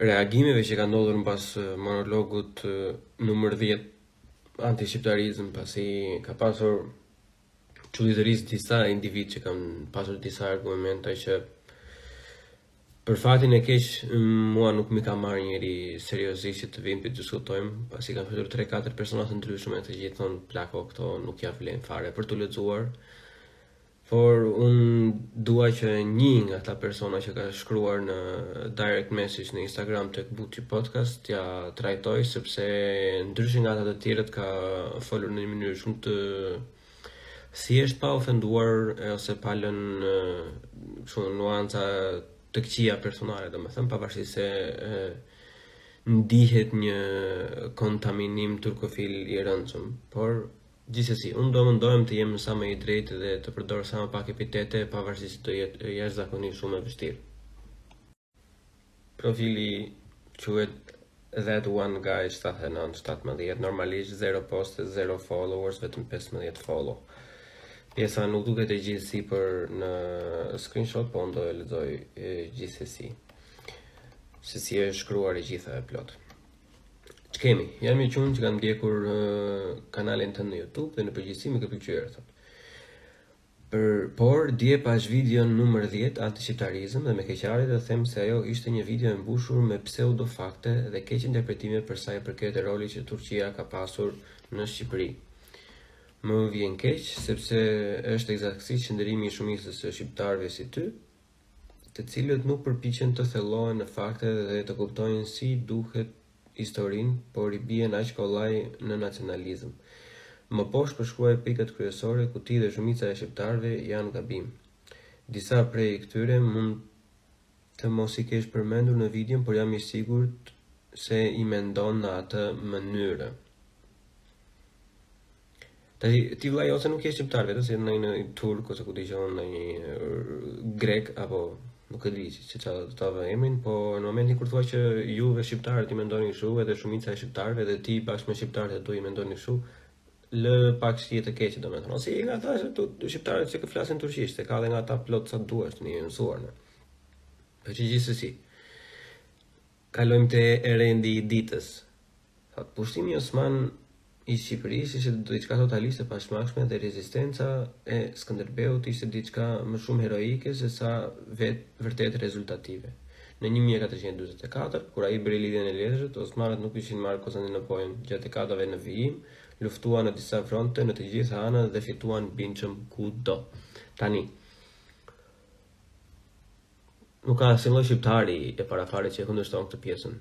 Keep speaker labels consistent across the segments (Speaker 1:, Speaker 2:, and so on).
Speaker 1: reagimeve që kanë ndodhur mbas monologut numër 10 antishqiptarizëm pasi ka pasur çuditërisht disa individë që kanë pasur disa argumenta që për fatin e keq mua nuk m'i ka marrë njeri seriozisht që të vijmë të diskutojmë pasi kam ftuar 3-4 persona të ndryshëm të gjithë thonë plako këto nuk ia vlen fare për t'u lexuar Por unë dua që një nga ata persona që ka shkruar në direct message në Instagram tek Buti Podcast t'ia trajtoj sepse ndryshe nga ata të tjerët ka folur në një mënyrë shumë të thjeshtë pa ofenduar ose pa lënë kështu nuanca të këqija personale, domethënë pavarësisht se ndihet një kontaminim turkofil i rëndësishëm, por Gjithsesi, unë do mundohem të jem sa më i drejtë dhe të përdor sa më pak epitete, pavarësisht se do jetë jashtëzakonisht shumë e vështirë. Profili quhet That One Guy 79 17, normalisht zero post, zero followers, vetëm 15 follow. Pjesa nuk duket e gjitha sipër në screenshot, po unë do e lexoj gjithsesi. Se si është shkruar e gjitha e plotë. Ç'kemi? Jam një çun që kam ndjekur kanalin tënd në Youtube dhe në përgjithësi më ka pëlqyer, thotë. Por, por, dje pashë videon numër 10, antishqiptarizëm dhe me keqardhje them se ajo ishte një video e mbushur me pseudofakte dhe keqinterpretime për sa i përket rolit që Turqia ka pasur në Shqipëri. Më vjen keq, sepse është ekzaktësisht qëndrimi i shumicës së shqiptarëve si ty, të cilët nuk përpiqen të thellohen në fakte dhe të kuptojnë si duhet historinë, por i bien aq kollaj në nacionalizëm. Më poshtë po shkruaj pikat kryesore ku ti dhe shumica e shqiptarëve janë gabim. Disa prej këtyre mund të mos i kesh përmendur në videon, por jam i sigurt se i mendon në atë mënyrë. Tash ti vllai ose nuk je shqiptar vetë, ose ndonjë turk ose ku di unë ndonjë grek apo nuk e di se ça do ta vë emrin, po në momentin kur thua që juve shqiptarët i mendoni kështu edhe shumica e shqiptarëve dhe ti bashkë me shqiptarët e tu i mendoni kështu, lë pak shije të keqe domethënë. Ose je nga ata që shqiptarët që flasin turqisht, se ka edhe nga ata plot sa duash, ne jemi mësuar ne. Po që gjithsesi. Kalojmë te rendi i ditës. Thotë, Pushtimi osman i Shqipërisë ishte diçka totalisht e pashmangshme dhe rezistenca e Skënderbeut ishte diçka më shumë heroike se sa vërtet rezultative. Në një mijë e katërqind e dyzet e katër, kur ai bëri Lidhjen e Lezhës, osmanët nuk kishin marrë Kostandinopojën, gjatë dekadave në vijim, luftuan në disa fronte në të gjitha anët dhe fituan bindshëm kudo. Tani. Nuk ka asnjë lloj shqiptari e parafare që e kundërshton këtë pjesën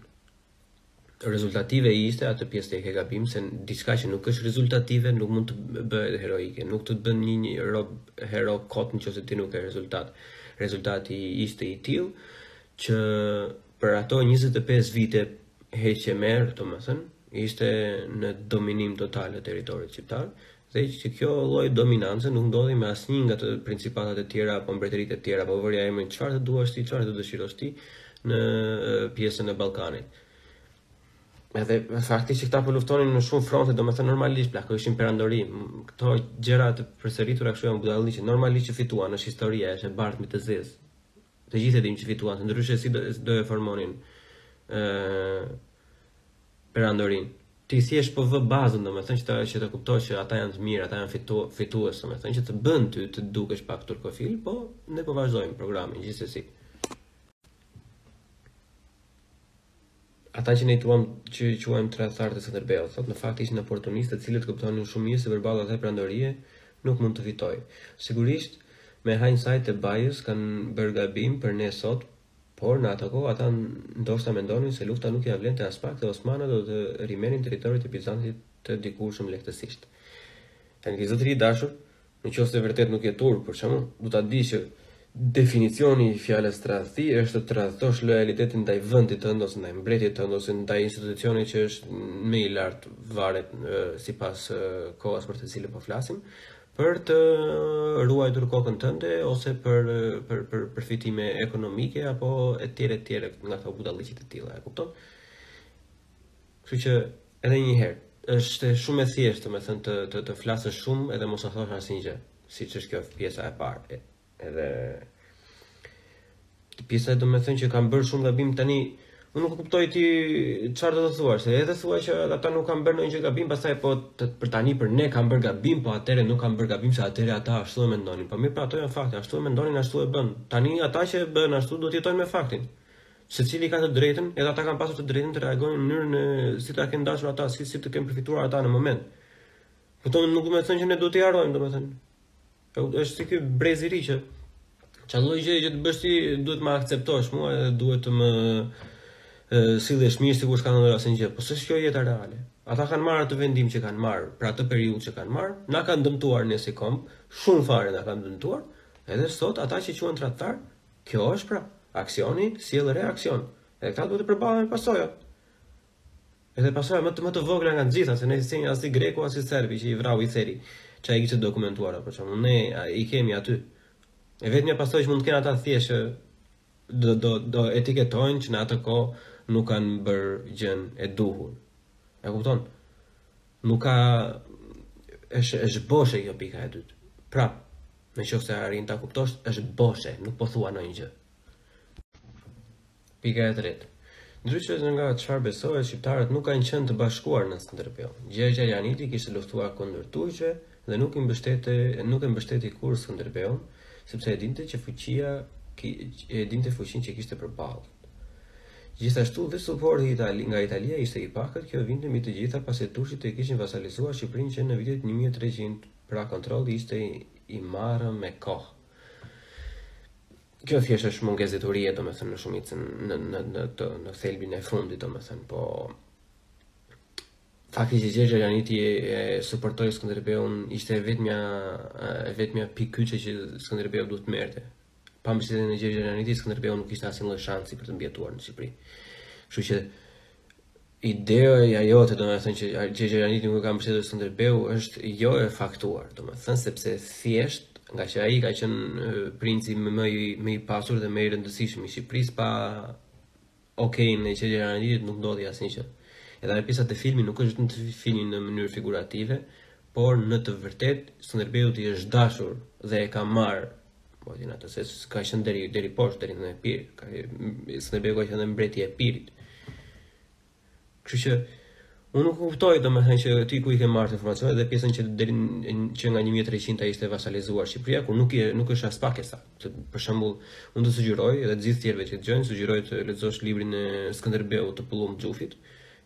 Speaker 1: rezultative ishte atë pjesë te ke gabim se diçka që nuk është rezultative nuk mund të bëhet heroike, nuk të bën një, një rob hero kot nëse ti nuk ke rezultat. Rezultati ishte i tillë që për ato 25 vite hiqe merr, domethënë, ishte në dominim total të territorit shqiptar dhe që kjo lloj dominance nuk ndodhi me asnjë nga të principatat e tjera apo mbretëritë e tjera, po vërja emrin çfarë të duash ti, çfarë të dëshirosh ti në pjesën e Ballkanit. Edhe fakti që këta po luftonin në shumë fronte, domethënë normalisht plako ishin perandori. Këto gjëra të përsëritura kështu janë budalliqe. Normalisht që fituan, është historia, është e bardhë me të zezë. Të gjithë e dimë që fituan, se ndryshe si do, do e formonin ë perandorin. Ti thjesht po vë bazën, domethënë që të që të kuptosh që ata janë të mirë, ata janë fitu, fitues, domethënë që të bën ty të dukesh pak turkofil, po ne po vazhdojmë programin gjithsesi. Ata që ne thuam që i quajmë tradhëtarë të Skënderbeut, thotë në fakt ishin oportunistë të cilët kuptonin shumë mirë se përballë asaj perandorie nuk mund të fitojë. Sigurisht me hindsight bias kanë bërë gabim për ne sot, por në atë kohë ata ndoshta mendonin se lufta nuk ia vlente aspak dhe osmanët do të rimerrnin territoret e Bizantit të dikurshëm lehtësisht. Tani ti zotëri i dashur, Në qoftë se vërtet nuk je turk, për shembull, duhet ta dish që definicioni i fjalës tradhti është të tradhtosh lojalitetin ndaj vendit tënd ose ndaj mbretit tënd ose ndaj institucionit që është më i lartë, varet sipas kohës për të cilën po flasim, për të ruajtur kokën tënde ose për për për përfitime ekonomike apo etj etj nga këto budalliqe të tilla, e kupton? Kështu që edhe një herë, është shumë e thjeshtë, domethënë të të të flasësh shumë edhe mos të thuash asnjë gjë, siç është kjo pjesa e parë. Edhe pjesa domethënë që kanë bërë shumë gabim tani unë nuk e kuptoj ti çfarë do të thuash se edhe thua që ata nuk kanë bërë ndonjë gabim pastaj po të, për tani për ne kanë bërë gabim po atëherë nuk kanë bërë gabim se atëherë ata ashtu e mendonin po mirë pra ato janë fakte ashtu e mendonin ashtu e bënë tani ata që e bënë ashtu do të jetojnë me faktin Secili ka të drejtën, edhe ata kanë pasur të drejtën të reagojnë në mënyrën se si ta kenë dashur ata, si si të kenë përfituar ata në moment. Kupton, nuk do të thotë që ne duhet t'i harrojmë, domethënë. Është si ky brez i ri që çfarë lloj gjëje që të bësh ti duhet të më akceptosh mua edhe duhet të më sillesh mirë sikur s'ka ndodhur asnjë gjë. Po s'është kjo jeta reale. Ata kanë marrë atë vendim që kanë marrë, për atë periudhë që kanë marrë, na kanë dëmtuar ne si komb, shumë fare na kanë dëmtuar, edhe sot ata që quhen tradhtarë Kjo është pra, aksioni sjell reaksion, dhe këta duhet të përballen me pasojat. Edhe pasoja më të më të vogla nga të gjitha, se ne si as i greku as i serbi që i vrau i theri, që i ke të dokumentuara për shembull, ne i kemi aty. E vetmja pasojë që mund të kenë ata thjesht që do do do etiketojnë që në atë kohë nuk kanë bërë gjën e duhur. E kupton? Nuk ka është është boshe kjo pika e dytë. Pra, në qoftë se arrin ta kuptosh, është boshe, nuk po thua ndonjë gjë. Pika e tretë. Ndryshe nga çfarë besohet, shqiptarët nuk kanë qenë të bashkuar nën Skënderbeun. Gjergj Arianiti kishte luftuar kundër turqve, Dhe nuk i mbështete nuk e mbështeti kurrë Skënderbeun, sepse e dinte që fuqia e dinte fuqinë që kishte përballë. Gjithashtu dhe suporti itali nga Italia ishte i pakët, kjo vinte mbi të gjitha pasi turqit e kishin vasalizuar Shqipërinë që në vitet një mijë e treqind, pra kontrolli ishte i marrë me kohë. Kjo thjesht është mungesë diturie, domethënë në shumicën në në në të në thelbin e fundit, domethënë, po Fakti që Gjergj Arianiti e suportoi Skënderbeun ishte e vetmja e vetmja pikë kyçe që Skënderbeu duhet të merrte. Pa mbështetjen e Gjergj Arianitit, Skënderbeu nuk kishte asnjë lloj shansi për të mbijetuar në Shqipëri. Kështu që ideja jote, domethënë që Gjergj Arianiti nuk e ka mbështetur Skënderbeun është jo e faktuar, domethënë sepse thjesht nga që ai ka qenë princi më më i pasur dhe më i rëndësishëm i Shqipërisë pa Ok e Gjergj Arianitit nuk ndodhte asgjë Edhe ajo pjesa te filmi nuk është vetëm te filmi në mënyrë figurative, por në të vërtetë Skënderbeut i është dashur dhe e ka marrë pra atë se ka qenë deri deri poshtë deri në Epir, ka Skënderbeu ka qenë mbreti i Epirit. Kështu që unë nuk e kuptoj domethënë që ti ku i ke marrë informacionet dhe pjesën që deri që nga 1300-a ishte vasalizuar Shqipëria, ku nuk je, nuk është as pak e saktë. Për shembull, unë të sugjeroj edhe të gjithë tjerëve që dëgjojnë, sugjeroj të lexosh librin e Skënderbeut të Pëllumb Xhufit,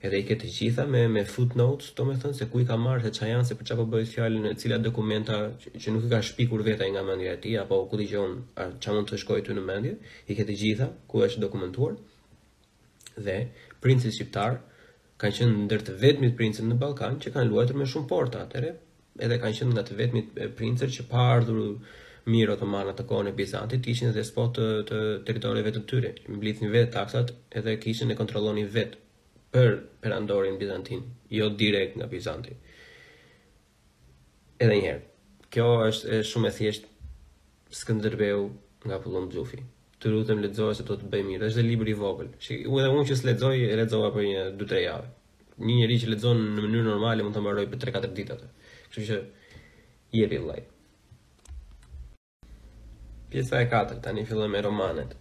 Speaker 1: edhe i ke të gjitha me me footnotes, domethënë se ku i ka marrë se çfarë janë, se për çfarë po bëhet fjalë në cila dokumenta që, që nuk i ka shpikur vetë ai nga mendja e tij apo ku di unë çfarë mund të shkojë ty në mendje, i ke të gjitha ku është dokumentuar. dhe princët shqiptarë kanë qenë ndër të vetmit princër në Ballkan që kanë luajtur me shumë porta atëherë, edhe kanë qenë nga të vetmit princër që pa ardhur mirë otomanët në kohën e Bizantit, ishin dhe despotë të, të territoreve të tyre, mblidhnin vetë taksat edhe kishin e kontrollonin vetë për perandorin bizantin, jo direkt nga Bizanti. Edhe njëherë, kjo është e shumë e thjeshtë Skënderbeu nga Pëllumb Xhufi. Të lutem lexoje se do të bëjë mirë. Është dhe libër i vogël. Shi, edhe unë që s'lexoj, e lexova për një 2-3 javë. Një njeri që lexon në mënyrë normale mund ta mbarojë për 3-4 ditë atë. Kështu që jepi vëllai. Pjesa e katërt, tani fillojmë me osmanët.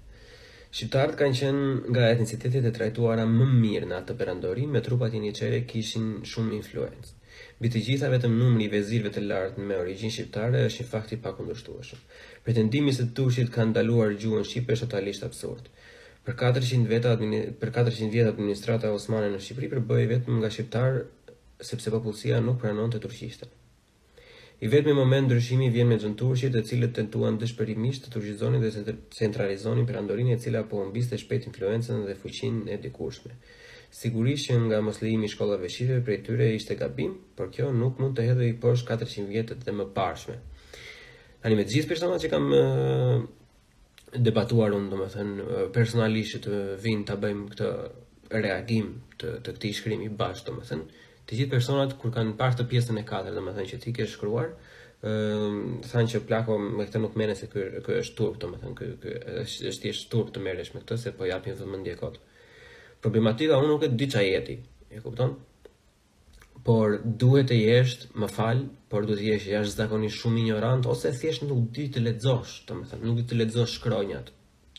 Speaker 1: Shqiptarët kanë qenë nga etnicitetet e trajtuara më mirë në atë perandori, me trupat jeniçere kishin shumë influencë. Mbi të gjitha vetëm numri i vezirëve të lartë me origjinë shqiptare është një fakt i pakundërshtueshëm. Pretendimi se turqit kanë ndaluar gjuhën shqipe është totalisht absurd. Për katërqind vjet për katërqind vjet administrata osmane në Shqipëri përbëhej vetëm nga shqiptarë sepse popullsia nuk pranonte turqishten. I vetmi moment ndryshimi vjen me xhonturqit të cilët tentuan dëshpërimisht të turqizonin dhe centralizonin perandorinë e cila po humbiste shpejt influencën dhe fuqinë e dikurshme. Sigurisht që nga moslejimi i shkollave shqipe prej tyre ishte gabim, por kjo nuk mund të hedhë poshtë katërqind vjetët e mëparshme. Tani me të gjithë personat që kam debatuar unë, domethënë personalisht që të vijmë ta bëjmë këtë reagim të të këtij shkrimi bashkë, domethënë të gjithë personat kur kanë parë këtë pjesën e katërt, domethënë që ti ke shkruar, më thanë që plako me këtë nuk merrem se ky ky është turp, domethënë ky ky është është thjesht turp të merresh me këtë se po i japim vëmendje kot. Problematika unë nuk e di çfarë je ti, e kupton? Por duhet të jesh, më fal, por duhet të jesh jashtëzakonisht shumë injorant ose thjesht nuk di të lexosh, domethënë nuk di të lexosh shkronjat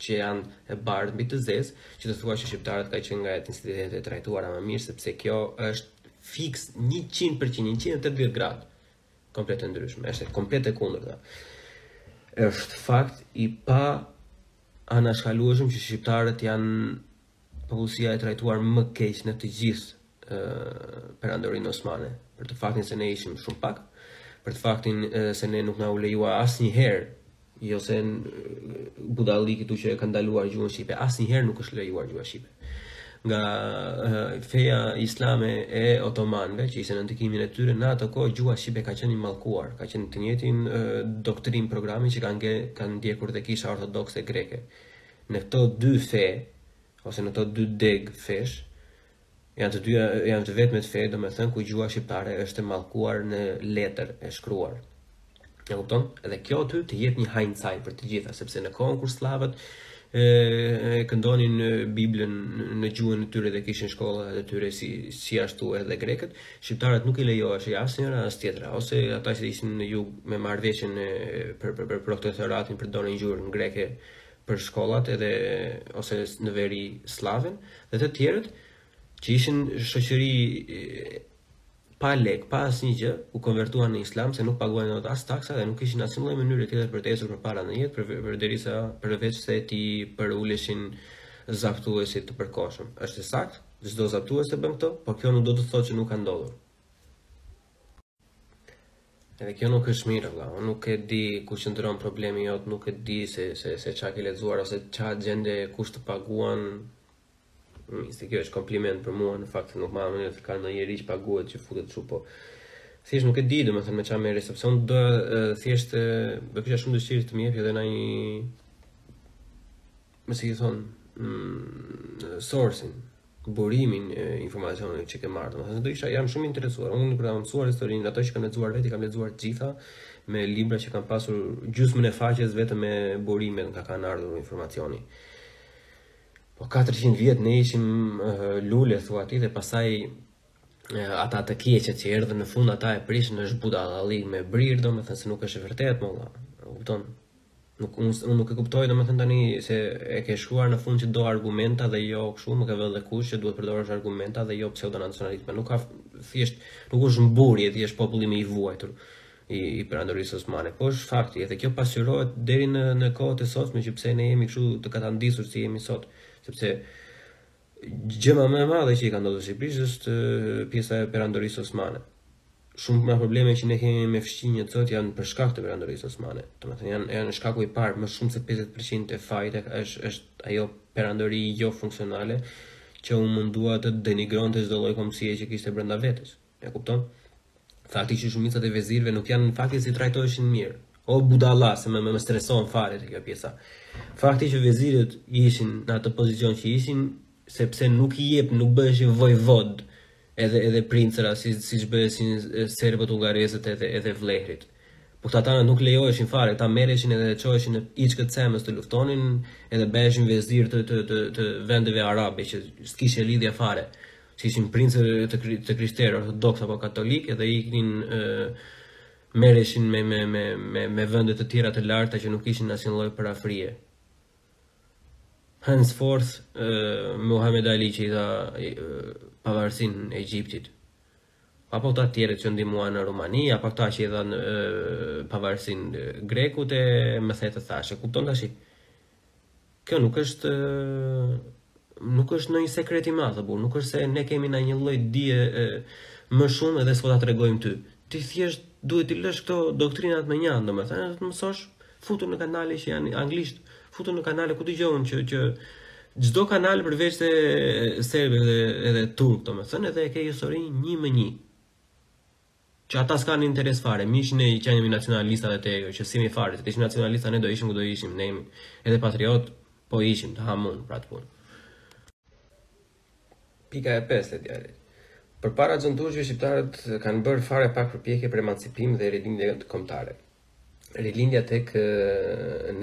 Speaker 1: që janë e bardhë mbi të zezë, që të thuash që shqiptarët kanë qenë nga etnicitetet e trajtuara më mirë, sepse kjo është fiks njëqind për qind, njëqind e tetëdhjetë gradë komplet e ndryshme, është komplet e kundërta. Është fakt i paanashkalueshëm që shqiptarët janë Popullsia e trajtuar më keq në të gjithë Perandorinë Osmane, për të faktin se ne ishim shumë pak, për të faktin se ne nuk na u lejua asnjëherë, jo se budalli këtu që e ka ndaluar gjuhën shqipe, asnjëherë nuk është lejuar gjuha shqipe. Nga feja islame e otomanëve, që ishte në ndikimin e tyre, në atë kohë gjuha shqipe ka qenë e mallkuar, ka qenë të njëjtin doktrinë programi që kanë kanë ndjekur dhe kisha ortodokse greke. Në këto dy fe, ose në këto dy degë fesh, janë të dyja janë të vetmet fe, domethënë ku gjuha shqiptare është e mallkuar në letër e shkruar. E kupton? Edhe kjo duhet të jetë një hindsight për të gjitha, sepse në kohën kur sllavët e këndonin Biblën në gjuhën e tyre dhe kishin shkollat e tyre si si ashtu edhe grekët, shqiptarët nuk i lejoheshin as njëra as tjetra, ose ata që ishin në jug me marrëveshjen e për për për protektoratin përdornin gjuhën greke për shkollat edhe ose në veri sllaven dhe të tjerët që ishin shoqëri pa lek, pa asnjë gjë, u konvertuan në islam se nuk paguanin dot as taksa dhe nuk kishin asnjë lloj mënyre tjetër për të ecur përpara në jetë për, për derisa përveçse t'i përuleshin zaptuesit të përkohshëm. Është e saktë. Çdo zaptues i bën këto, por kjo nuk do të thotë që nuk ka ndodhur. Edhe kjo nuk është mirë, vëlla. Unë nuk e di ku qëndron problemi jot, nuk e di se se se çka ke lexuar ose çka gjende kush të paguan. Nëse kjo është kompliment për mua, në fakt nuk ma më të ka ndonjë njeri që paguhet që futet çu po. Thjesht nuk e di, domethënë me çfarë merresh, sepse unë do thjesht do kisha shumë dëshirë të më jepje edhe ndonjë më si i thonë, mm, sourcing, burimin e informacioneve që ke marrë. Domethënë do isha jam shumë i interesuar. Unë kur kam mësuar historinë, ato që kam lexuar vetë, kam lexuar të gjitha me libra që kanë pasur gjysmën e faqes vetëm me burime nga kanë ardhur informacioni. Po 400 vjet ne ishim uh, lule thua ti dhe pastaj ata të këqijtë që erdhën në fund ata e prishën është budallallëk me brirë, domethënë se nuk është e vërtetë, më kupton? Nuk unë nuk e kuptoj domethënë tani se e ke shkruar në fund që do argumenta dhe jo kështu, më ke vënë dhe kush që duhet përdorësh argumenta dhe jo pseudonacionalizëm. Nuk ka thjesht nuk është mburrje, thjesht populli më i vuajtur i, i perandorisë osmane, po është fakti, edhe kjo pasqyrohet deri në në kohët e sotme që pse ne jemi kështu të katandisur si jemi sot, sepse Gjëma më e madhe që i ka ndodhur Shqipërisë është pjesa e Perandorisë Osmane. Shumë nga problemet që ne kemi me fqinjët sot janë për shkak të Perandorisë Osmane. Domethënë janë janë shkaku i parë, më shumë se 50% e fajit është është ajo perandori jo funksionale që u mundua të denigronte çdo lloj kombësie që kishte brenda vetes. E kupton? Fakti që shumica e vezirëve nuk janë në fakti si trajtoheshin mirë. O budalla, se më më streson fare të kjo pjesa. Fakti që vezirët ishin në atë pozicion që ishin, sepse nuk i jep, nuk bëheshin vojvodë edhe edhe princëra si siç bëheshin serbët, ungarezët edhe edhe vllehët. Po këta tanët nuk lejoheshin fare, ta merreshin edhe çoheshin në içkë të cemës të luftonin, edhe bëheshin vezirë të të të, të vendeve arabe që s'kishin lidhje fare. s'ishin princë të, të krishterë, ortodoks apo katolik, edhe iknin ë merreshin me me me me me vende të tjera të largëta që nuk kishin asnjë lloj parafrie. Henceforth uh, Muhammed Ali që i dha uh, pavarësinë Egjiptit apo këta tjerët që ndihmuan në Rumani, apo këta që i dhanë pavarësinë grekut e më the të thashe. Kupton tash? Kjo nuk është nuk është ndonjë sekret i madh apo nuk është se ne kemi ndonjë lloj dije më shumë edhe s'po ta tregojmë ty. Ti thjesht duhet të lësh këto doktrinat mënjanë, domethënë të mësosh futu në kanale që janë anglisht, futu në kanale ku dëgjohen që që çdo kanal përveç se serbe dhe edhe turk, domethënë edhe e ke historinë një më një. Që ata s'kan interes fare miq ne që jemi nacionalista dhe te që s'jemi fare se te ishim nacionalista ne do ishim ku do ishim ne jemi edhe patriot po ishim të tham unë për atë punë. Pika e pestë e djalit. Përpara xhonturqve shqiptarët kanë bërë fare pak përpjekje për emancipim dhe rilindje kombëtare. Rilindja tek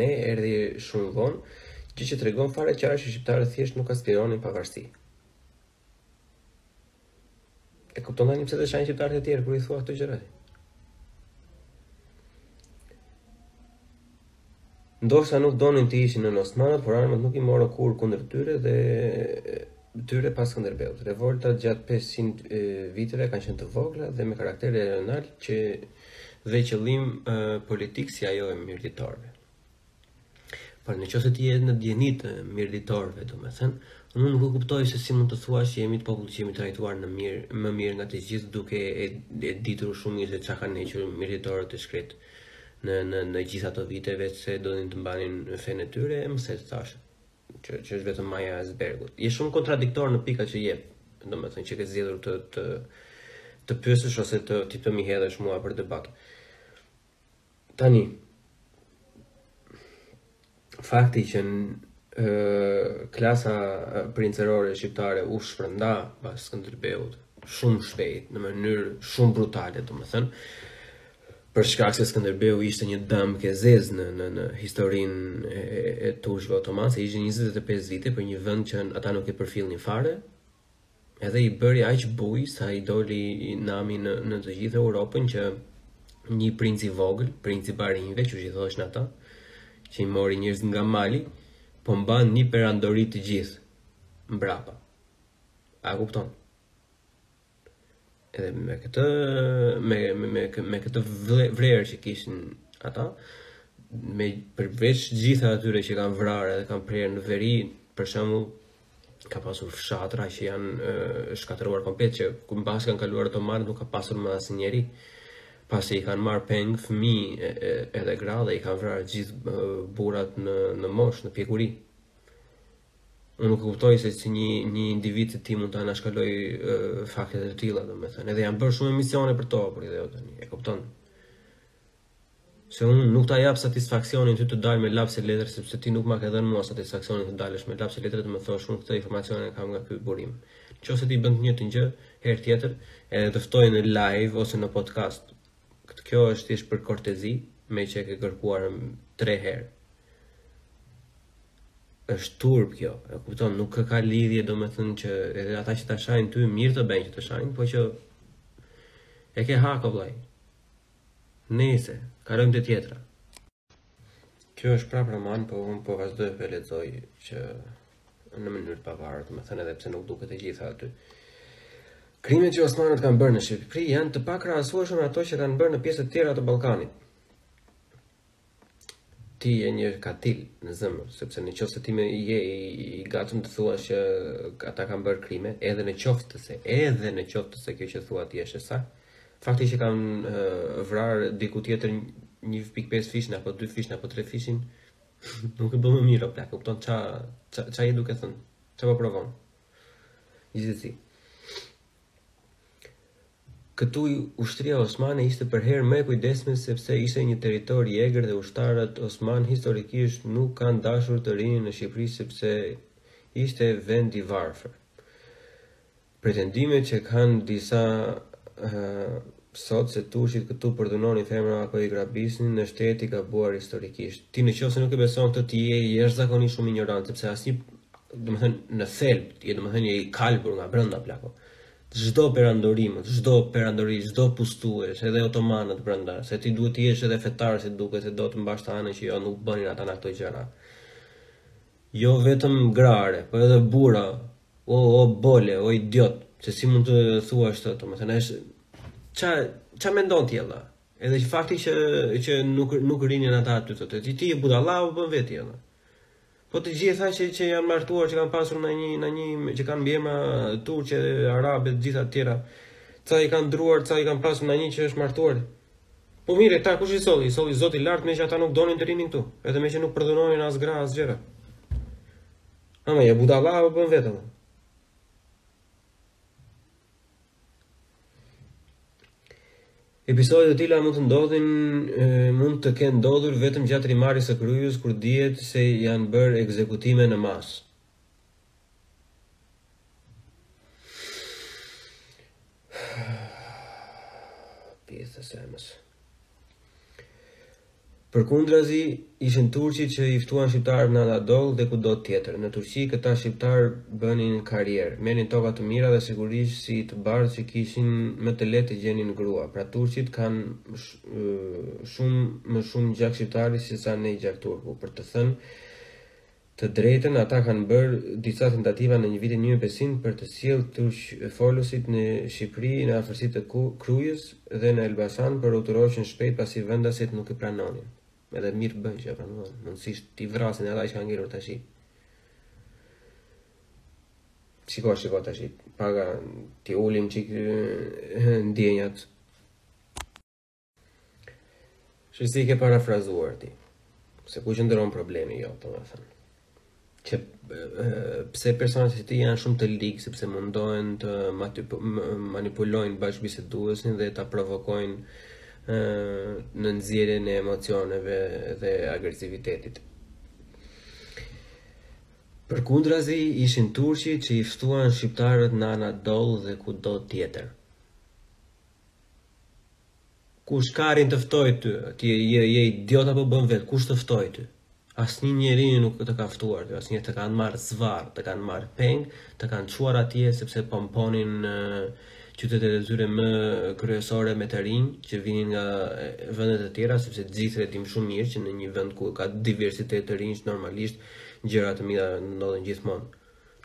Speaker 1: ne erdhi shumë vonë, gjë që tregon fare qartë që shqiptarët thjesht nuk aspironin pavarësi. E kupton tani pse të shajnë shqiptarët e tjerë kur i thua këto gjëra? Ndoshta nuk donin të ishin nën osmanët, por armët nuk i morën kurrë kundër tyre dhe tyre pas Skënderbeut. Revoltat gjatë 500 e, viteve kanë qenë të vogla dhe me karakter rajonal që dhe qëllim e, politik si ajo e mirditorëve. Por në qoftë se ti je në dijeni të mirditorëve, domethënë, unë nuk e kuptoj se si mund të thuash që jemi popull që jemi trajtuar në mirë, më mirë nga të gjithë duke e, e ditur shumë mirë se çka kanë hequr mirditorët të shkretë në në në gjithë ato vite vetëm se donin të mbanin fenë e tyre, më se të thashë që që është vetëm maja e ajsbergut. Je shumë kontradiktor në pikat që jep, domethënë që ke zgjedhur të të të pyesësh ose të ti të më hedhësh mua për debat. Tani, fakti që ë klasa princerore shqiptare u shpërnda pas Skëndërbeut shumë shpejt, në mënyrë shumë brutale, domethënë, për shkak se Skënderbeu ishte një damkë e zezë në në në historinë e, e, e turqve otomanë, se ishte 25 vite për një vend që ata nuk e përfillnin fare, Edhe i bëri aq bujë sa i doli nami në në të gjithë Europën që një princ i vogël, princ i barinjve, qysh i thoshin ata, që i mori njerëzit nga mali, po mban një perandori të gjithë mbrapa. A kupton? Edhe me këtë me me me, me këtë vrer që kishin ata, me përveç gjitha atyre që kanë vrarë dhe kanë prerë në veri, për shembull ka pasur fshatra që janë e, shkatërruar komplet që ku mbas kanë kaluar otomanët nuk ka pasur më asnjeri. Pasi i kanë marrë peng fëmijë edhe gra dhe i kanë vrarë gjithë burrat në në moshë, në pjekuri. Unë nuk e kuptoj se si një një individ i tillë mund të anashkalojë fakte të tilla, domethënë, edhe janë bërë shumë emisione për to për këtë tani. E kupton? Se unë nuk ta jap satisfaksionin ty të dal me laps e letër sepse ti nuk ma ke dhënë mua satisfaksionin të dalësh me laps e letër të më thosh unë këtë informacion e kam nga ky burim. Në qoftë se ti bën të njëjtën gjë herë tjetër, edhe të ftoj në live ose në podcast, Këtë kjo është thjesht për kortezi, meqë e ke kërkuar tre herë. Është turp kjo, e kupton, nuk ka lidhje domethënë që edhe ata që ta shajnë ty mirë të bëjnë që të shajnë, po që e ke hak o vëlla. Nejse, kalojmë te tjetra. Kjo është prap roman, po unë po vazhdoj të lexoj që në mënyrë të pavarur, domethënë edhe pse nuk duket e gjitha aty. Krimet që osmanët kanë bërë në Shqipëri janë të pakrahasueshme me ato që kanë bërë në pjesë të tjera të Ballkanit. Ti je një katil në zemër, sepse në qoftë se ti më je i gatshëm të thuash që ata kanë bërë krime, edhe në qoftë se, edhe në qoftë se kjo që thua ti është e saktë, Fakti që kanë vrarë diku tjetër 1.5 fishin apo 2 fishin apo 3 fishin nuk e bën më mirë apo kupton ça ça je duke thënë ça po provon gjithsesi Këtu ushtria osmane ishte përherë më e kujdesshme sepse ishte një territor i egër dhe ushtarët osmanë historikisht nuk kanë dashur të rrinin në Shqipëri sepse ishte vend i varfër. Pretendimet që kanë disa sot se turqit këtu përdhunonin femra apo i grabisnin është e gabuar historikisht. Ti në qoftë se nuk e beson këtë ti je jashtëzakonisht shumë injorant sepse asnjë domethënë në thelb je domethënë je i kalbur nga brenda plako. Çdo perandori, çdo perandori, çdo pushtues, edhe otomanët brenda, se ti duhet të jesh edhe fetar si duket se do të mbash atë anën që jo nuk bënin ata këto gjëra. Jo vetëm gra ore, po edhe burra o o bole, o idiot, se si mund të thuash këtë, domethënë është ça ça mendon ti vëlla? Edhe fakti që që nuk nuk rrinin ata aty thotë ti ti je budalla apo bën veten vëlla? Po të gjithë ata që që janë martuar, që kanë pasur ndonjë ndonjë që kanë mbiemra turq, arabë, të gjitha të tjera. Ca i kanë ndërruar, ca i kanë pasur ndonjë që është martuar. Po mirë këta kush i solli, i solli zoti i lartë meqë ata nuk donin të rrinin këtu, edhe meqë nuk përdhunonin as gra as gjëra. Ama je budalla apo bën veten ama. Episode të tilla mund të ndodhin, mund të kenë ndodhur vetëm gjatë rimarrjes së Krujës kur dihet se janë bërë ekzekutime në masë. Pjesë të s'ëmës. Përkundrazi, ishin turqit që i ftuan shqiptarët në Anadol dhe kudo tjetër. Në Turqi, këta shqiptarë bënin karrierë, merrnin toka të mira dhe sigurisht si të bardhë që kishin më të lehtë të gjenin grua. Pra turqit kanë shumë më shumë gjak shqiptari sesa ne gjak turku. Për të thënë, Të drejtën, ata kanë bërë disa tentativa në një vitin një mijë e pesëqind për të sjellë turqfolusit në Shqipëri në afërsi të Krujës dhe në Elbasan, por u tërhoqën shpejt pasi vendasit nuk i pranonin. Edhe mirë bënë që e pranuan, mundësisht t'i vrasin ata që kanë ngelur tashi. Shiko, shiko tashi, paga t'i ulim çik ndjenjat. Shë si ke parafrazuar ti, se ku qëndëron problemi jo, domethënë. Që pse personat si ti janë shumë të lig, sepse mundohen të manipulojnë bashkëbiseduesin dhe ta provokojnë në nxjerrjen e emocioneve dhe agresivitetit. Përkundrazi ishin turqit që i ftuan shqiptarët në Anadol dhe kudo tjetër. Kush karin të ftoi ty? Ti je idiot apo bën veten? Kush të ftoi ty? Asnjë njeri nuk të ka ftuar ty, asnjë të kanë marrë zvarrë, të kanë marrë peng, të kanë çuar atje sepse pomponin qytetet e tyre më kryesore me të rinj që vinin nga vende të tjera sepse siç e dimë shumë mirë që në një vend ku ka diversitet të rinjsh normalisht gjëra të mira ndodhin gjithmonë.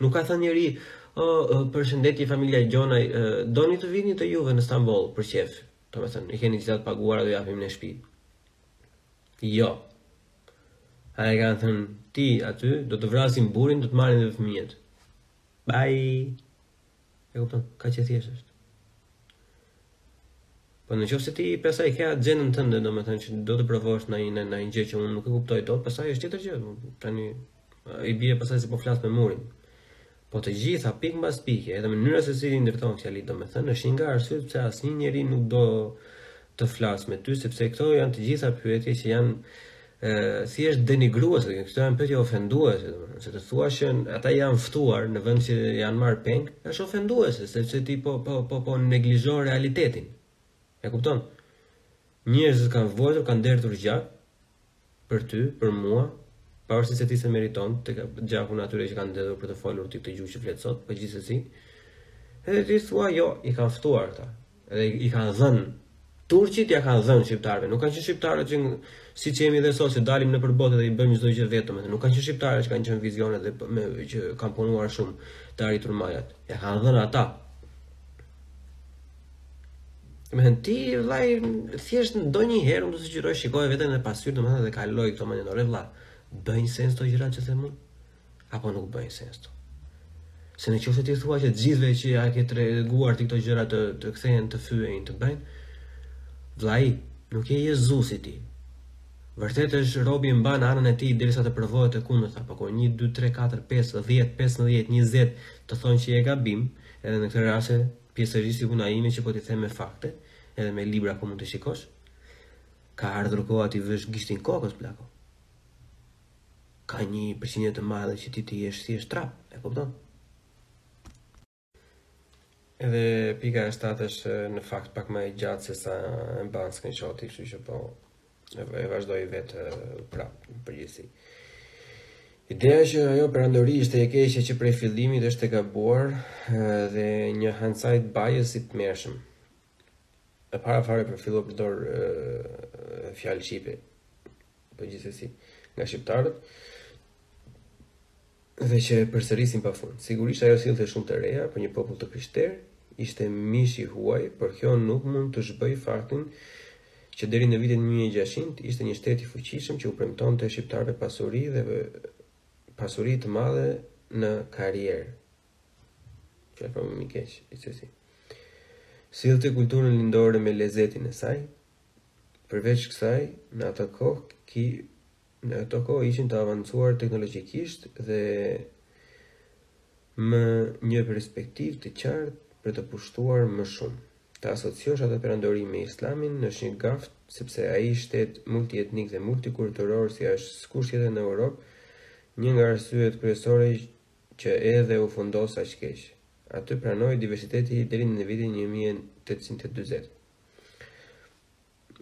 Speaker 1: Nuk ka thënë njeri, O, përshëndetje familja Gjonaj, doni të vini dhe juve në Stamboll, për qejf, domethënë, i keni të gjitha të paguara do ju japim dhe shtëpi. Jo. Ata kanë thënë, ti aty do të vrasim burrin, do të marrim dhe fëmijët. Bye. E kupton? Kaq e thjeshtë është. Po në qoftë se ti pastaj ke atë gjendën tënde, domethënë që do të provosh në një në një gjë që unë nuk e kuptoj dot, pastaj është tjetër gjë. Tani i bie pastaj se po flas me murin. Po të gjitha pikë mbas pike, edhe mënyra se si i ndërton fjalitë, domethënë është një nga arsyet pse asnjë njeri nuk do të flas me ty, sepse këto janë të gjitha pyetje që janë thjesht denigruese, këto janë pyetje ofenduese, domethënë, se të thua që ata janë ftuar në vend që janë marrë peng, është ofenduese sepse ti po po po po neglizhon realitetin. E kupton? Njerëzit kanë vuajtur, kanë derdhur gjak për ty, për mua, pavarësisht se ti s'e meriton gjakun e atyre që kanë derdhur për të folur ti këtë gjuhë që flet sot, po gjithsesi. Edhe ti thua, jo, i kanë ftuar këta. Dhe i kanë dhënë turqit ia kanë dhënë shqiptarëve. Nuk kanë qenë shqiptarët që siç jemi dhe sot që dalim nëpër botë dhe i bëjmë çdo gjë vetëm, domethënë nuk kanë qenë shqiptarët që kanë qenë vizionarë dhe me, që kanë punuar shumë për të arritur majat. Ia kanë dhënë ata. Domethënë ti vllai thjesht ndonjëherë unë do të sugjeroj shikoje veten në pasqyrë domethënë dhe kaloj këto ndër mendje vëlla. Bëjnë sens këto gjëra që them unë. Apo nuk bëjnë sens këto. Se në qoftë ti thua që të gjithë që ia ke treguar ti këto gjëra të të kthehen të fyejnë, të bëjnë. Vllai, nuk je Jezusi ti. Vërtet që robi e mban anën e tij derisa të provohet e kundërta, por kur 1 2 3 4 5 10 15 20 të thonë që je gabim, edhe në këtë rast si puna ime që po t'i them me fakte, edhe me libra ku mund të shikosh, ka ardhur koha t'i vësh gishtin kokës plako. ka një përqindje të madhe që ti të jesh thjesht trap, e kupton? Edhe pika e gjashtë është në fakt pak më e gjatë se sa e mban screenshot-i, kështu që po e vazhdoj vetë prapë në përgjithësi. Ideja që ajo perandori ishte e keqe që prej fillimit është e gabuar dhe një hindsight bias i tmerrshëm. E para fare po fillo përdor fjalë shqipe. Po gjithsesi, nga shqiptarët dhe që përsërisin pa fund. Sigurisht ajo sillte shumë të reja për një popull të krishterë, ishte mish i huaj, por kjo nuk mund të zhbëj faktin që deri në vitin 1600 ishte një shtet i fuqishëm që u premtonte shqiptarëve pasuri dhe pasuri të madhe në karrierë. Që ka më keq, i qësi. Sillte kulturën lindore me lezetin e saj. Përveç kësaj, në atë kohë ki në ato kohë ishin të avancuar teknologjikisht dhe me një perspektivë të qartë për të pushtuar më shumë. Të asociosh atë perandori me Islamin është një gafë, sepse ai shtet multietnik dhe multikulturor si askush tjetër në Europë, një nga arsyet kryesore që edhe u fundos aq keq. Aty pranohej diversiteti deri në vitin një mijë e tetëqind e dyzet.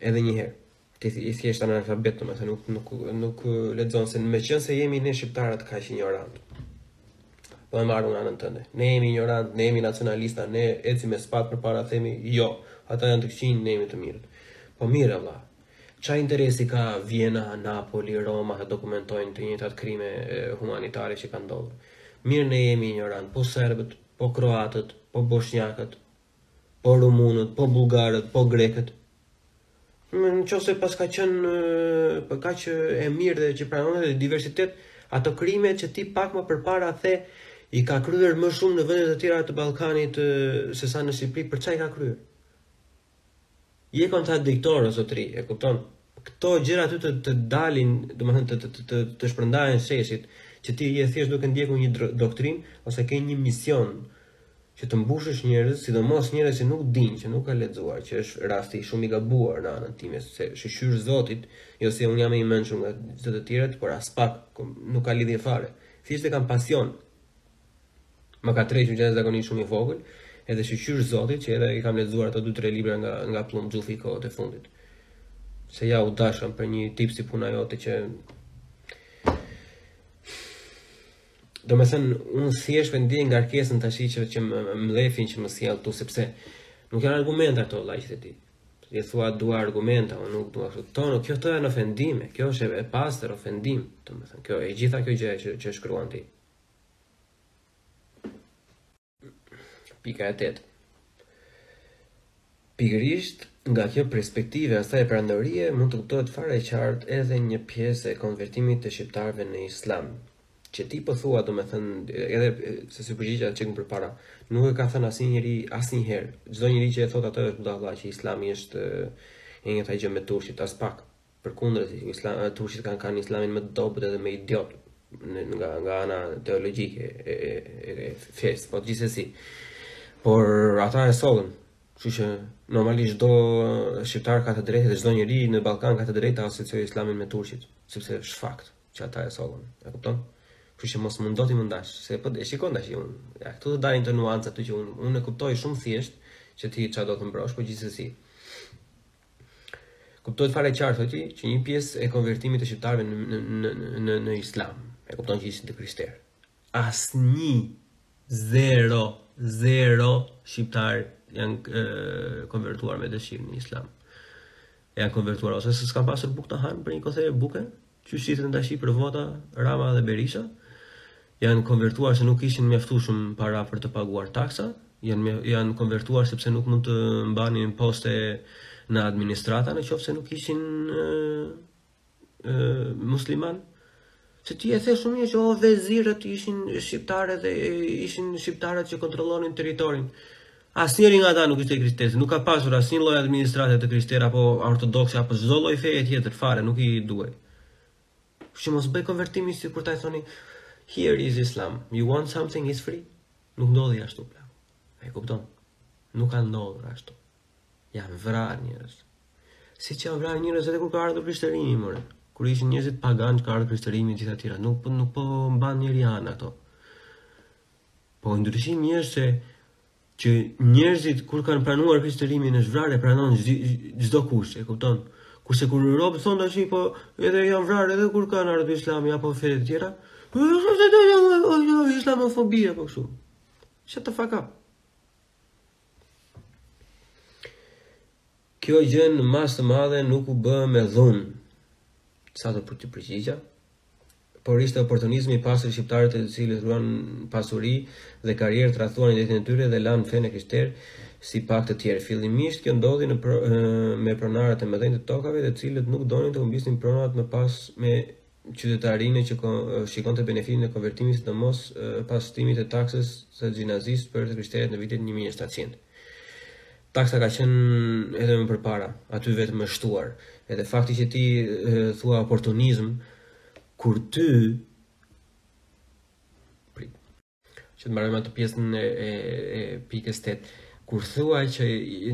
Speaker 1: Edhe një herë, ti je thjesht analfabet, domethënë nuk nuk nuk lexon se meqenëse jemi ne shqiptarët kaq injorant. Po e marr unë anën tënde. Ne jemi injorant, ne jemi nacionalista, ne ecim me shpatë përpara themi jo, ata janë të këqinj, ne jemi të mirët. Po mirë vlla. Ça interesi ka Vjena, Napoli, Roma të dokumentojnë të njëjtat krime humanitare që kanë ndodhur. Mirë ne jemi injorantë, po serbët, po kroatët, po boshnjakët, po rumunët, po bullgarët, po grekët. Në qoftë se paska qenë kaq e mirë dhe që pranonte diversitet, ato krime që ti pak më përpara the i ka kryer më shumë në vendet e tjera të Ballkanit sesa në Shqipëri, për çfarë i ka kryer? Je kontradiktor o zotëri, e kupton? Këto gjëra aty të të dalin, domethënë të të të të, të shpërndahen sheshit, që ti je thjesht duke ndjekur një doktrinë ose ke një mision që të mbushësh njerëz, sidomos njerëz që nuk dinë, që nuk kanë lexuar, që është rasti shumë i gabuar në anën time, se shyqyr Zotit, jo se unë jam më i mençur nga të tjerët, por aspak nuk ka lidhje fare. Thjesht e kam pasion. Më ka tërhequr gjëja që nga koha shumë i vogël, edhe shyqyr Zotit që edhe i kam lexuar ato dy-tre libra nga nga Pëllumb Xhufi kohët e fundit. Se ja u dashkan për një tip si puna jote që Domethënë, unë thjesht po ndihem nga rkesën të ashtë që, që më mlefin që më sjell ti, sepse nuk janë argumenta këto lajqët e ti. Ti thua dua argumenta, unë nuk dua këto. Këto nuk, këto janë ofendime, kjo është e pastër ofendim, domethënë, kjo e gjitha kjo gjë që, që shkruan ti. Pika e tetë. Pikërisht nga kjo perspektive asaj perandorie mund të kuptohet fare qartë edhe një pjesë e konvertimit të shqiptarëve në islam. Që ti po thua, domethënë, edhe se si përgjigje që më përpara, nuk e ka thënë asnjë njeri asnjëherë. Çdo njeri që e thotë atë është budalla që Islami është e njëjta gjë me turqit, aspak. Përkundrazi, islam, turqit kanë kanë islamin më të dobët edhe më idiot nga nga ana teologjike e, e, e fesë, po gjithsesi. Por ata e sollën. Kështu që normalisht çdo shqiptar ka të drejtë dhe çdo njeri në Ballkan ka të drejtë ta asociojë islamin me turqit, sepse është fakt që ata e sollën. E kupton? Kështu që mos mundo ti mundash, se po e shikon tash unë. Ja, këtu të dalin ato nuanca aty që unë unë e kuptoj shumë thjesht që ti çfarë do të mbrosh, po gjithsesi. Kuptohet fare qartë thotë që një pjesë e konvertimit të shqiptarëve në në në në, në islam, e kupton që ishin të krishterë. Asnjë zero zero shqiptarë janë e, konvertuar me dëshirë në islam. Janë konvertuar ose se s'kanë pasur bukë të hanë për një kothere buke, Qysh shiten tashi për vota Rama dhe Berisha, janë konvertuar se nuk kishin mjaftueshëm para për të paguar taksa, janë janë konvertuar sepse nuk mund të mbanin poste në administrata në qoftë se nuk ishin e, e, muslimanë. Se ti e the shumë mirë që o vezirët ishin shqiptarë dhe ishin shqiptarët që kontrollonin territorin. Asnjëri nga ata nuk ishte i krishter, nuk ka pasur asnjë lloj administrate të krishterë apo ortodokse apo çdo lloj feje tjetër fare nuk i duhej. Kështu që mos e bëj konvertimin sikur ta thoni here is Islam, you want something is free. Nuk ndodhi ashtu plak. E kupton? Nuk ka ndodhur ashtu. Janë vrarë njerëz. Siç janë vrarë njerëz edhe kur ka ardhur krishterimi, more. Kur ishin njerëzit paganë që ka ardhur krishterimi e gjithë ato tjera, nuk po nuk po mban njeri anë aty. Po ndryshimi është se që njerëzit kur kanë pranuar krishtërimin janë vrarë e pranon çdo kush, e kupton? Kurse kur në Europë thonë tash po edhe janë vrarë edhe kur kanë ardhur Islami apo fe të tjera, po është islamofobia apo kështu. Shut the fuck up. Kjo gjë në masë të madhe nuk u bë me dhunë, sa të për të përgjigja, por ishte oportunizmi i pastër shqiptarëve të cilët për të ruajtur pasuri dhe karrierë tradhtuan identitetin e tyre dhe lanë fenë e krishterë si pak të tjerë. Fillimisht kjo ndodhi në pro, me pronarët e mëdhenj të tokave, të cilët nuk donin të humbisnin pronat më pas me qytetarinë që shikonte benefitin e konvertimit sidomos pas shtimit të taksës së xhizjes për të krishterët në vitet 1700. Taksa ka qenë edhe më përpara, aty vetëm është shtuar. Edhe fakti që ti thua oportunizëm, kur ty Që të mbarojmë atë pjesën e, e, e pikës 8. Kur thua që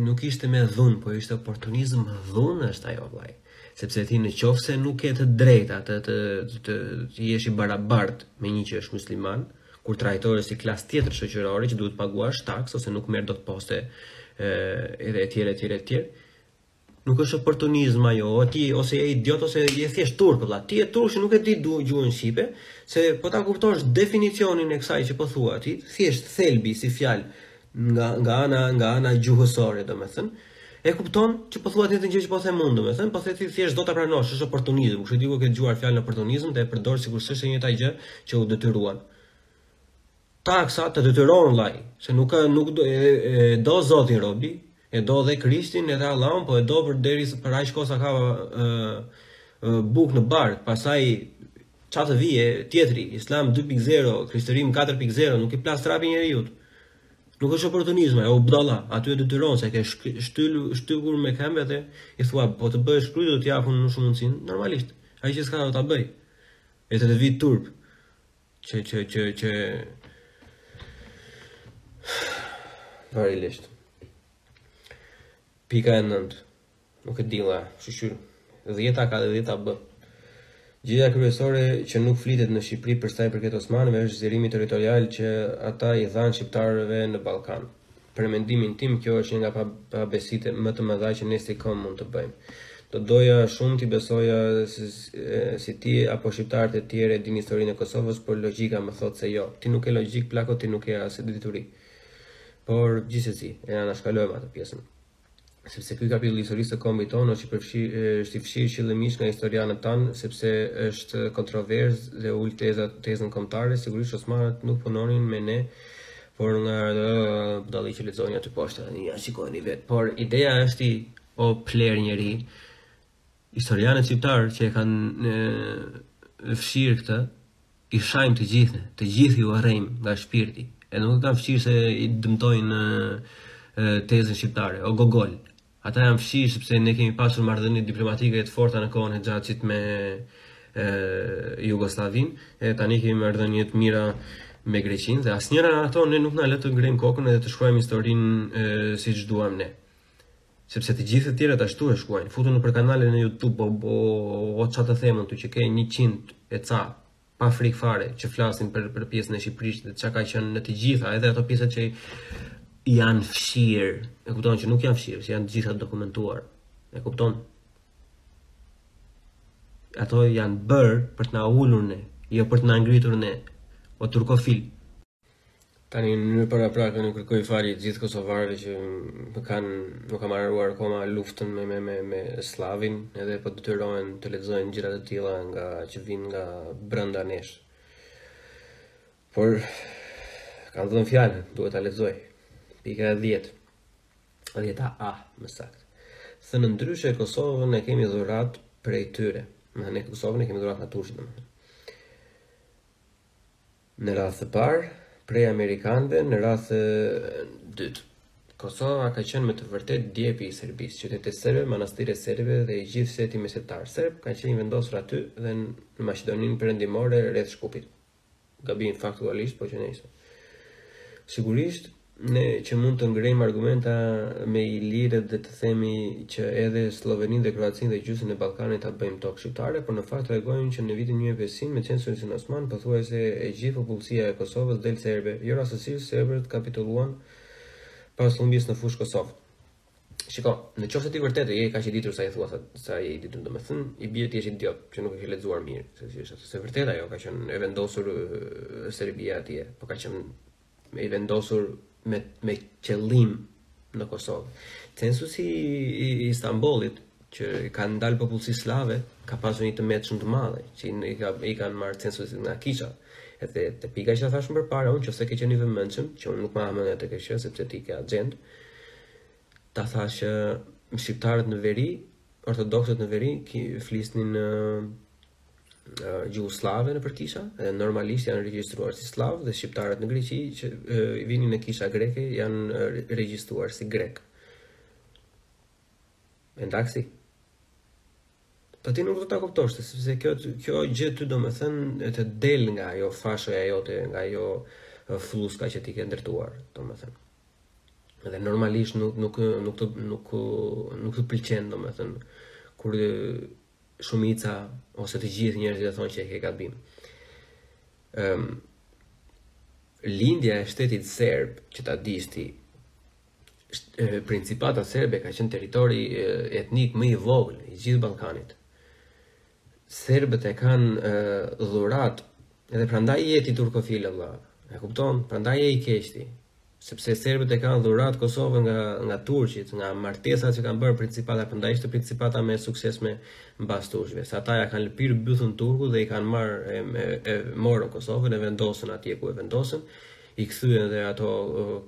Speaker 1: nuk ishte me dhunë, po ishte oportunizëm dhunë është ajo vllai. Sepse ti në qoftë se nuk ke të drejta të të të, të, të jesh i barabartë me një që është musliman, kur trajtohesh si klasë tjetër shoqërore që duhet të paguash taksë ose nuk merr dot poste e etj etj etj Nuk është oportunizëm ajo, o ti ose je idiot ose je thjesht turp vëlla. Ti je turp që nuk e di gjuhën shqipe, se po ta kuptosh definicionin e kësaj që po thua ti, thjesht thelbi si fjalë nga nga ana nga ana gjuhësore domethënë, e kupton që po thua të njëjtën gjë që po them unë domethënë, po ti thjesht s'do ta pranosh, është oportunizëm, kështu diku e ke dëgjuar fjalën oportunizëm dhe e përdor sikur s'është e njëjta gjë që u detyruan. Taksa të detyron vllai, se nuk ka nuk do, e, e do Zotin robi, e do dhe Krishtin edhe Allahun, po e do për deri për aq kohë sa ka e, e, bukë në bark, pastaj ça të vije tjetri, Islam 2.0, Krishtërim 4.0, nuk i plas trapi njeriu. Nuk është oportunizëm ajo, budalla, ti e detyron se ke shtyl shtypur me këmbë atë, i thua po të bëhesh kështu do të japim më shumë mundësi, normalisht. Ai që s'ka do ta bëjë. E të të vijë turp. Që, që, që, që... Realisht. Pika e nëntë. Nuk e dila, shushur. Dhjeta ka dhe dhjeta bë. Gjëja kryesore që nuk flitet në Shqipëri për sa i përket osmanëve është zgjerimi territorial që ata i dhanë shqiptarëve në Ballkan. Për mendimin tim kjo është një nga pabesitë më të mëdha që ne si komb mund të bëjmë. Do doja shumë të besoja se si ti apo shqiptarët e tjerë e dinë historinë e Kosovës, por logjika më thotë se jo. Ti nuk ke logjikë plako ti nuk ke as dituri. Por gjithsesi, e anashkalojmë atë pjesën. sepse ky kapitull i historisë së kombit tonë është i fshirë qëllimisht nga historianët tanë, sepse është kontroverz dhe ul te tezën kombëtare, sigurisht osmanët nuk punonin me ne por nga budallai që lexon aty poshtë, ja shikojeni vetë. Por ideja është i o pler njeri, Historianët shqiptarë që e kanë fshirë këtë, i shajmë të gjithë, të gjithë i urrejmë nga shpirti, e nuk e kanë fshirë se i dëmtojnë tezën shqiptare, o gogol. Ato janë fshirë sepse ne kemi pasur marrëdhënie diplomatike të forta në kohën e xhaxhit me Jugosllavinë, e tani kemi marrëdhënie të mira me Greqinë, dhe asnjëra nga ato ne nuk na lë të ngrejmë kokën edhe të shkruajmë historinë siç duam ne. Sepse të gjithë të tjerët ashtu e shkruajnë. Futu nëpër kanale në youtube o o o ça të them unë ty që ke njëqind e ca pa frikë fare që flasin për për pjesën e Shqipërisë dhe ça ka qenë në të gjitha, edhe ato pjesët që janë fshirë, e kupton që nuk janë fshirë, që janë të gjitha dokumentuar. E kupton? Ato janë bërë për të na ulur ne, jo për të na ngritur ne. O turkofil, Tani në mënyrë paraprake u kërkoj falje të gjithë kosovarëve që më kanë nuk kanë harruar akoma luftën me me me me sllavin, edhe po detyrohen të lexojnë gjëra të tilla nga që vijnë nga brenda nesh. Por kam dhënë fjalën, duhet ta lexoj. Pika e 10. 10 a, a më saktë. Thënë ndryshe Kosovën e kemi dhuratë prej tyre. Dome ne Kosovën e kemi dhuratë nga turqit, domethënë. Në radhë të parë, prej amerikanëve në radhë të dytë. Kosova ka qenë me të vërtetë djepi i Serbisë, qytete serbe, manastire serbe dhe i gjithë shteti mesjetar serb ka qenë i vendosur aty dhe në Maqedoninë Perëndimore rreth Shkupit. Gabim faktualisht, po nejse. Sigurisht, Ne mund të ngrejmë argumenta me ilirët dhe të themi që edhe Slloveninë dhe Kroacinë dhe gjysën e Ballkanit ta bëjmë tokë shqiptare, por në fakt tregojmë që në vitin një mijë e pesëqind me censusin osman pothuajse e gjithë popullsia e Kosovës del serbe, jo rastësisht serbët kapitulluan pas humbjes në fushë Kosovë. Shiko, në qoftë se ti vërtet je kaq i ditur sa i thua sa, sa je i ditur, domethënë i bie ti je idiot që nuk e ke lexuar mirë, se si është atë. Se vërtet ajo ka qenë e vendosur Serbia atje, po ka qenë e vendosur me me qëllim në Kosovë. Censusi i Istanbullit që ka dalë popullsi slave, ka pasur një të metë shumë të madhe, që i, ka, i kanë marrë censusin nga kisha. Edhe të pika që ta thashë më përpara, nëqoftëse ke qenë i vëmendshëm, që unë nuk ma ha mendja të kesh, se ti ke agendë, ta thashë shqiptarët në veri, ortodoksët në veri, ki flisnin gjuhës sllave nëpër kisha, dhe normalisht janë regjistruar si sllavë dhe shqiptarët në Greqi që e, vinin në kisha greke janë regjistruar si grekë. Endaksi. Po ti nuk do ta kuptosh sepse kjo kjo gjë ty domethënë të del nga ajo fasoja jote, nga ajo flluska që ti ke ndërtuar, domethënë. Dhe normalisht nuk nuk nuk të nuk nuk të pëlqen, domethënë, kur shumica ose të gjithë njerëzit e thonë që e ke gabim. Ëm um, lindja e shtetit serb që ta dish ti principata serbe ka qenë territori etnik më i vogël i gjithë Ballkanit. Serbët e kanë dhuratë edhe prandaj je ti turkofil vëlla. E kupton? Prandaj je i keq ti. Sepse serbët e kanë dhuratë Kosovën nga nga turqit, nga martesat që kanë bërë principata, prandaj ishte principata më e suksesshme mbas turqve, se ata ja kanë lëpirë bythën turkut dhe i kanë marrë e e morën Kosovën e vendosën atje ku e vendosën, i kthyen dhe ato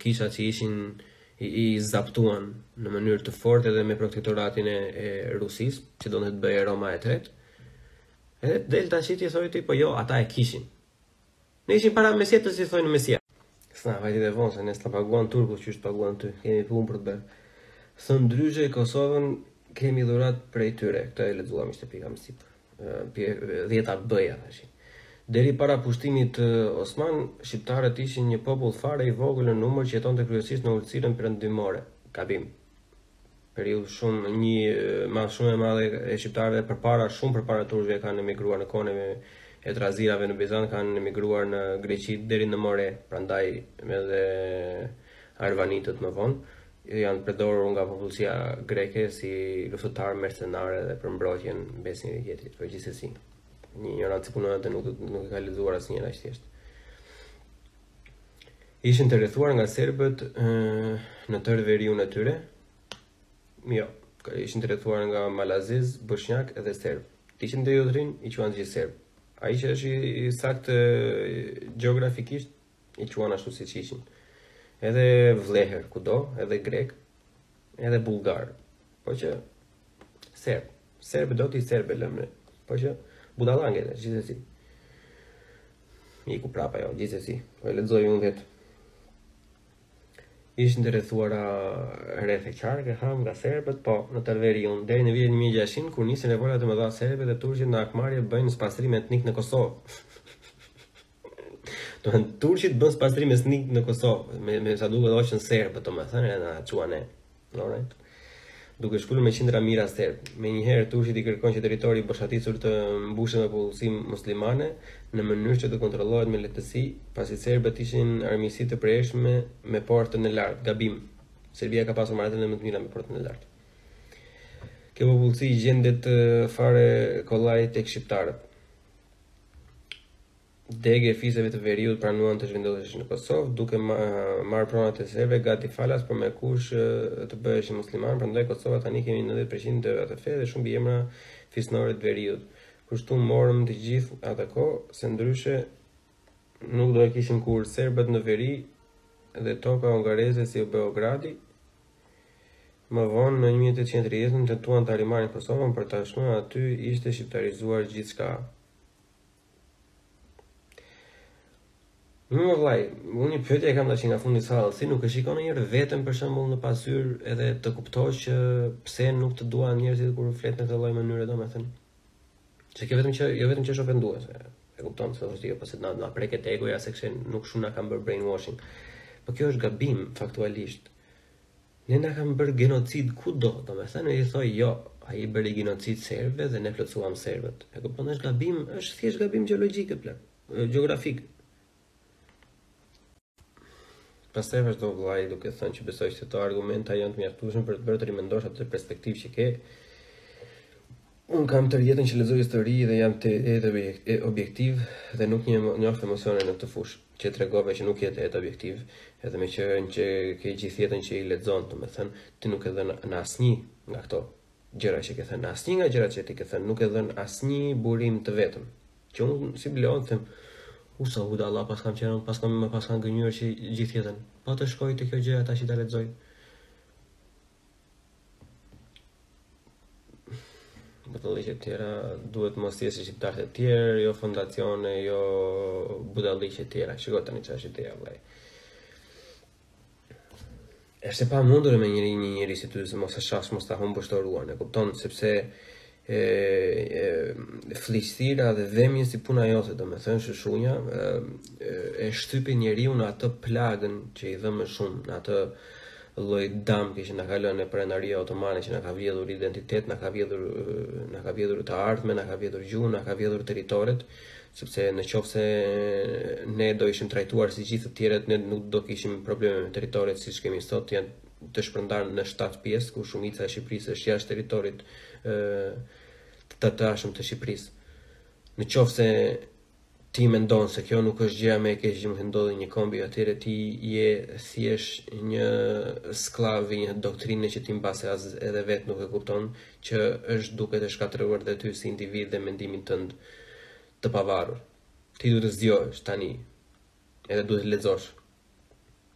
Speaker 1: kishat që ishin i i zaptuan në mënyrë të fortë edhe me protektoratin e e Rusisë, që donte të bëhej Roma e tretë. Edhe del tash t'i thoj ti po jo, ata e kishin. Ne ishim para mesjetës i thojnë mesjetë. Se na vajti dhe vonë se ne s'na paguan turku qysh të paguan ty. Kemi punë për të bërë. Thënë ndryshe Kosovën kemi dhuratë prej tyre. Këtë e lexuam ishte pika më sipër. 10 B-ja tash. Deri para pushtimit osman, shqiptarët ishin një popull fare i vogël në numër që jetonte kryesisht në ultësirën perëndimore. Gabim. Periudhë shumë një masë shumë e madhe e shqiptarëve përpara shumë përpara turqve kanë emigruar në kohën e trazirave në Bizant kanë emigruar në Greqi deri në More prandaj edhe arvanitët më vonë janë përdorur nga popullsia greke si luftëtarë mercenarë edhe për mbrojtjen mes njëri-tjetrit por gjithsesi një ignorancë punonte nuk nuk e ka lexuar asnjëherë kaq thjesht ishin të rrethuar nga serbët në tërë veriun e tyre. Jo, ishin të rrethuar nga malazezë, boshnjakë dhe serbë. Ti që ndej udhrin i quan gjithë serbë. Ai që është i saktë gjeografikisht i quan ashtu siç ishin. Edhe vllehër kudo, edhe grekë, edhe bullgarë. Po që serb, serb do ti serb e lëmë. Po që budallallëqe gjithsesi. Iku prapa jo, gjithsesi, po e lexoj unë vetë. Ishin të rrethuara rreth e qark, hëm nga serbët, po në tërë veriun, deri në vitin 1600, kur nisin revoltat e mëdha serbe dhe turqit në hakmarrje bëjnë spastrim etnik në Kosovë. Domethënë turqit bënë spastrim etnik në Kosovë, me me sa duket hoqën serbët, domethënë, na çuan ne. Alright. Duke shkulur me qindra mijëra serbë, menjëherë turqit i kërkojnë që territori i boshatisur të mbushet me popullsi muslimane në mënyrë që të kontrollohet me lehtësi, pasi serbët ishin armiqësi të përhershme me portën e lartë. Gabim. Serbia ka pasur marrëdhënie më të mira me portën e lartë. Kjo popullsi gjendet fare kollaj tek shqiptarët. Degë e fiseve të veriut pranuan të zhvendoseshin në Kosovë, duke marrë pronat e serbëve gati falas, por me kusht të bëheshin muslimanë, prandaj Kosova tani kemi nëntëdhjetë për qind atë fe dhe shumë mbiemra fisnorë të veriut. Kështu morëm të gjithë atë kohë, se ndryshe nuk do e kishim kurrë serbët në veri dhe toka hungareze si Beogradi, më vonë në një mijë e tetëqind e tridhjetë tentuan ta rimarrin Kosovën, por tashmë aty ishte shqiptarizuar gjithçka. Mor vëlla, unë një pyetje e kam tash nga fundi sa si nuk e shikon njëherë veten për shembull në pasyrë edhe të kuptosh që pse nuk të duan njerëzit kur flet në këtë lloj mënyre domethënë. Se kjo vetëm që jo vetëm që është ofenduese. E kupton se është jo pse na na preket egoja se kështu nuk shumë na kanë bërë brainwashing. Po kjo është gabim faktualisht. Ne na kanë bërë genocid kudo, domethënë ai thotë jo, ai i bëri genocid serbëve dhe ne zëvendësuam serbët. E kupton, është gabim, është thjesht gabim gjeologjik o plak, gjeografik. Pastaj vazhdon vllai duke thënë që besoj se këto argumenta janë të mjaftueshme për të bërë të rimendosh atë perspektivë që ke. Unë kam tërë jetën që lexoj histori dhe jam tejet objektiv dhe nuk një, njoh emocione në këtë fushë. Që tregove që nuk je tejet objektiv, edhe meqenë që ke gjithë jetën që i lexon, domethënë, ti nuk ke dhënë në asnjë nga këto gjëra që ke thënë, në asnjë nga gjërat që ti ke thënë, nuk ke dhënë asnjë burim të vetëm. Që unë si Bleon them, u sa budalla paskam qenë, unë paskam më paskan gënjyer që gjithë jetën. Po të shkoj te kjo gjëja ta që ta lexoj. Budallallëqe tjera, duhet të mos jesh si shqiptarët e tjerë, jo fondacione, jo budallallëqe tjera. Shiko çfarë është ideja, vlla. Është e pamundur me njëri një njëri si ty, të mos e shash, mos të humbë është të ruan, e kupton, sepse e, e flliqësira dhe dhëmbje si puna jote, do me thënë shushunja, e, e shtypin njeriun në atë plagën që i dhemb më shumë, në atë lloj damke që na ka lënë perandoria otomane që na ka vjedhur identitetin, na ka vjedhur na ka vjedhur të ardhmen, na ka vjedhur gjuhën, na ka vjedhur territoret, sepse në qoftë se ne do ishim trajtuar si gjithë të tjerët, ne nuk do kishim probleme me territoret siç kemi sot, janë të shpërndarë në shtatë pjesë, ku shumica e Shqipërisë është jashtë territorit të tashëm të Shqipërisë. Në qoftë se ti mendon se kjo nuk është gjëja më e keqe që mund të ndodhi një kombi atëherë ti je thjesht një sklav i një doktrine që ti mbase as edhe vetë nuk e kupton që është duke të shkatërruar dhe ty si individ dhe mendimin tënd të pavarur. Ti duhet të zgjohesh tani. Edhe duhet të lexosh.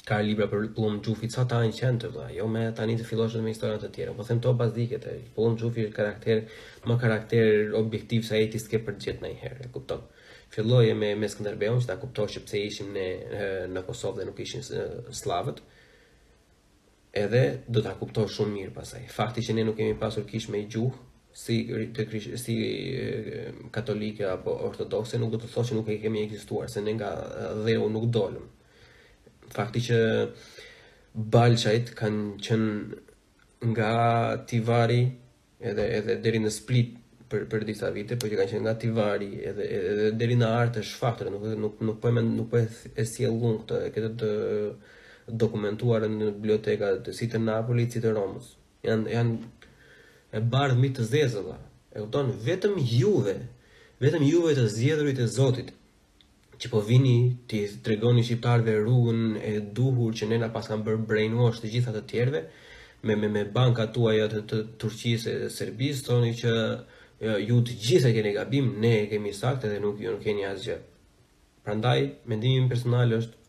Speaker 1: Ka libra prej Pëllumb Xhufit, sa të hanë qentë, vëlla. Jo me tani të fillosh edhe me historia të tjera. Po them ato baziket. Pëllumb Xhufi është karakter, më karakter objektiv se ai ti s'ke për të gjetë ndonjëherë, e kupton. Filloje me me Skënderbeun që ta kuptosh që pse ishim ne në Kosovë dhe nuk ishin sllavët. Edhe do ta kuptosh shumë mirë pastaj. Fakti që ne nuk kemi pasur kishë me gjuhë si të krish, si katolike apo ortodokse nuk do të thotë që nuk e kemi ekzistuar, se ne nga dheu nuk dolëm. Fakti që Balshajt kanë qenë nga Tivari edhe edhe deri në Split për për disa vite, por që kanë qenë nga Tivari edhe edhe deri në Artë është fakt, nuk nuk nuk po më nuk po e sjell unë këtë, e ke të dokumentuar në biblioteka të si të Napolit, si të Romës. Jan janë e bardhë mbi të zezë, vëlla. E kupton vetëm juve, vetëm juve të zgjedhurit e Zotit, që po vini t'i tregoni shqiptarëve rrugën e duhur që ne na paskan bërë brainwash të gjithë të tjerët me me me bankat tuaja të, të Turqisë e Serbisë thoni që ju të gjithë e keni gabim, ne e kemi saktë dhe nuk ju nuk keni asgjë. Prandaj mendimi im personal është